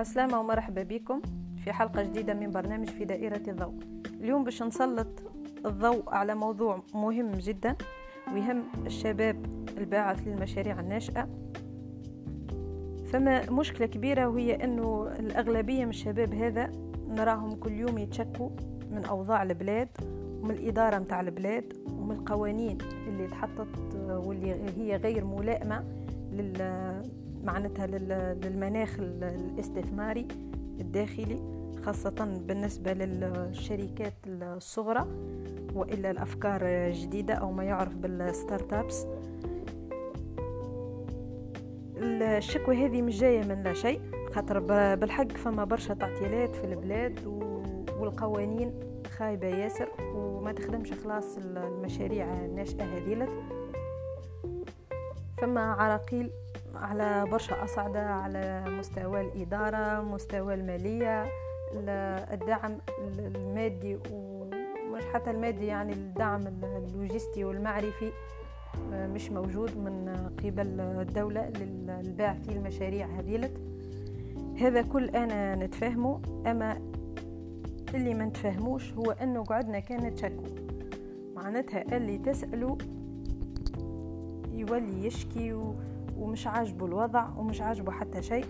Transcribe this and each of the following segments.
السلامة ومرحبا بكم في حلقة جديدة من برنامج في دائرة الضوء. اليوم باش نسلط الضوء على موضوع مهم جدا ويهم الشباب الباعث للمشاريع الناشئة. فما مشكلة كبيرة وهي أنه الأغلبية من الشباب هذا نراهم كل يوم يتشكوا من أوضاع البلاد ومن الإدارة متاع البلاد ومن القوانين اللي تحطت واللي هي غير ملائمة معناتها للمناخ الاستثماري الداخلي خاصة بالنسبة للشركات الصغرى وإلا الأفكار الجديدة أو ما يعرف بالستارت أبس الشكوى هذه مش جاية من لا شيء خاطر بالحق فما برشا تعطيلات في البلاد والقوانين خايبة ياسر وما تخدمش خلاص المشاريع الناشئة هذيلت فما عراقيل على برشا أصعدة على مستوى الإدارة مستوى المالية الدعم المادي ومش حتى المادي يعني الدعم اللوجستي والمعرفي مش موجود من قبل الدولة للباعثي المشاريع هذيلت. هذا كل أنا نتفاهمه أما اللي ما نتفاهموش هو أنه قعدنا كان نتشكو معناتها اللي تسأله يولي يشكي و... ومش عاجبه الوضع ومش عاجبه حتى شيء.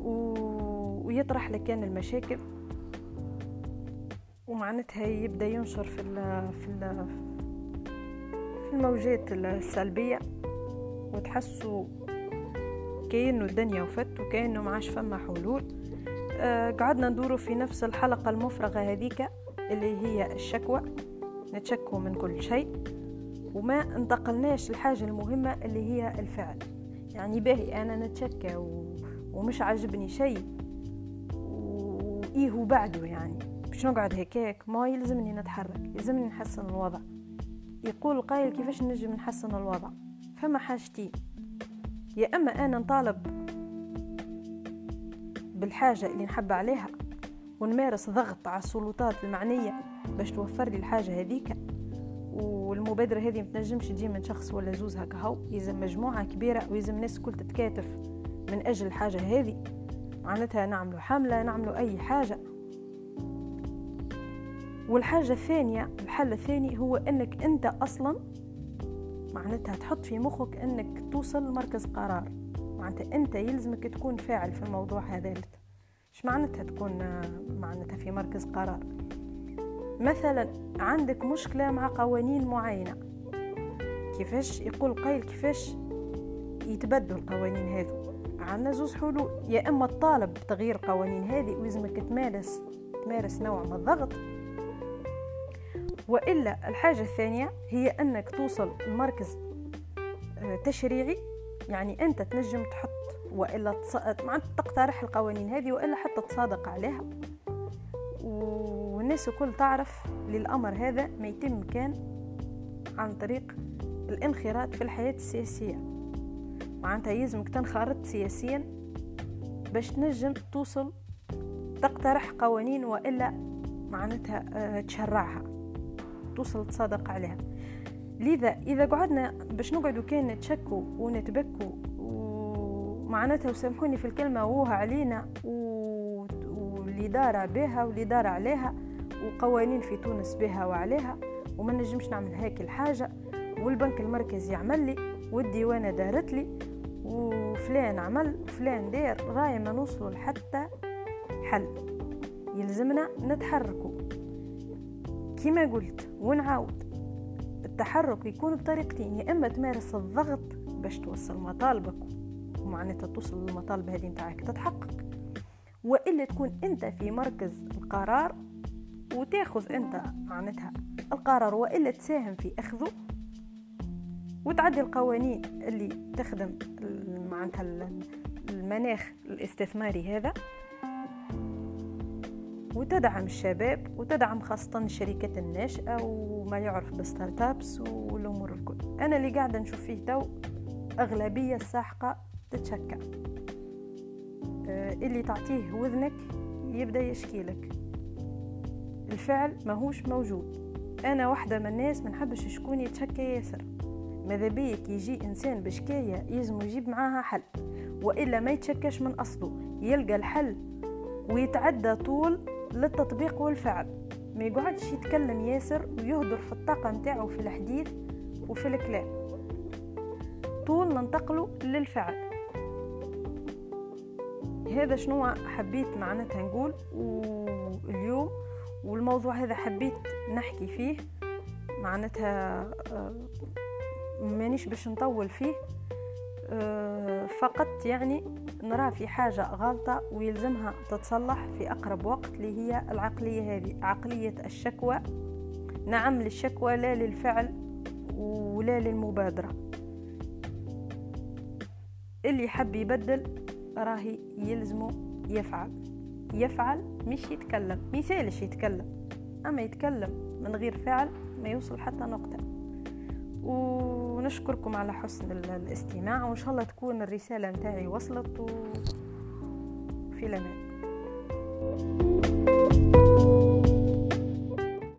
و... ويطرح لك كان المشاكل. ومعناتها يبدأ ينشر في ال... في ال... في الموجات السلبية. وتحسوا كأنه الدنيا وفت وكأنه معاش فما حلول. آه قعدنا ندوروا في نفس الحلقة المفرغة هذيك اللي هي الشكوى. نتشكو من كل شيء. وما انتقلناش الحاجة المهمة اللي هي الفعل. يعني باهي أنا نتشكى و... ومش عاجبني شيء. وإيه بعده يعني؟ باش نقعد هكاك ما يلزمني نتحرك يلزمني نحسن الوضع. يقول قايل كيفاش نجم نحسن الوضع؟ فما حاجتين يا أما أنا نطالب بالحاجة اللي نحب عليها ونمارس ضغط على السلطات المعنية باش توفر لي الحاجة هذيك والمبادره هذه متنجمش تجي من شخص ولا زوز هكا. هو يلزم مجموعة كبيرة ويلزم ناس كل تتكاتف من أجل الحاجة هذه. معناتها نعملوا حملة نعملوا أي حاجة. والحاجة الثانية الحل الثاني هو إنك أنت أصلا معناتها تحط في مخك إنك توصل لمركز قرار. معناتها أنت يلزمك تكون فاعل في الموضوع هذا. إيش معناتها تكون معناتها في مركز قرار؟ مثلا عندك مشكلة مع قوانين معينة. كيفاش يقول قيل كيفاش يتبدوا القوانين هذو؟ عندنا زوز حلول. يا إما تطالب بتغيير القوانين هذه ويلزمك تمارس تمارس نوع من الضغط. وإلا الحاجة الثانية هي إنك توصل لمركز تشريعي. يعني أنت تنجم تحط وإلا تص... تقترح القوانين هذه وإلا حتى تصادق عليها. والناس الكل تعرف للأمر هذا ما يتم كان عن طريق الانخراط في الحياة السياسية. معناتها يلزمك تنخرط سياسيا باش تنجم توصل تقترح قوانين وإلا معناتها تشرعها. توصل تصادق عليها. لذا إذا قعدنا باش نقعدوا كان نتشكوا ونتبكوا ومعناتها وسامحوني في الكلمة ووها علينا و... والإدارة بها والإدارة عليها وقوانين في تونس بها وعليها وما نجمش نعمل هيك الحاجة. والبنك المركزي يعمل لي والديوانة دارت لي وفلان عمل وفلان دير راي ما نوصلوا لحتى حل. يلزمنا نتحركوا كما قلت ونعاود. التحرك يكون بطريقتين يا إما تمارس الضغط باش توصل مطالبك ومعناتها توصل للمطالب هذه نتاعك تتحقق وإلا تكون أنت في مركز القرار وتاخذ انت معناتها القرار والا تساهم في اخذه وتعدي القوانين اللي تخدم معناتها المناخ الاستثماري هذا وتدعم الشباب وتدعم خاصة الشركات الناشئة وما يعرف بال startups والأمور الكل. أنا اللي قاعدة نشوف فيه توا أغلبية الساحقة تتشكى. آه اللي تعطيه وذنك يبدأ يشكي لك. الفعل ماهوش موجود. أنا واحدة من الناس منحبش شكون يتشكى ياسر. ماذا بيك يجي إنسان بشكاية يلزم يجيب معاها حل. وإلا ما يتشكش من أصله. يلقى الحل ويتعدى طول للتطبيق والفعل. ما يقعدش يتكلم ياسر ويهدر في الطاقة متاعه في الحديث وفي الكلام. طول ننتقله للفعل. هذا شنو حبيت معناتها نقول؟ واليوم والموضوع هذا حبيت نحكي فيه. معناتها آه، مانيش باش نطول فيه. آه، فقط يعني نرى في حاجة غلطة ويلزمها تتصلح في أقرب وقت اللي هي العقلية هذه عقلية الشكوى. نعم للشكوى لا للفعل ولا للمبادرة. اللي حب يبدل راهي يلزمه يفعل. يفعل مش يتكلم مثالش يتكلم أما يتكلم من غير فعل ما يوصل حتى نقطة. ونشكركم على حسن الاستماع وإن شاء الله تكون الرسالة متاعي وصلت وفي الأمان.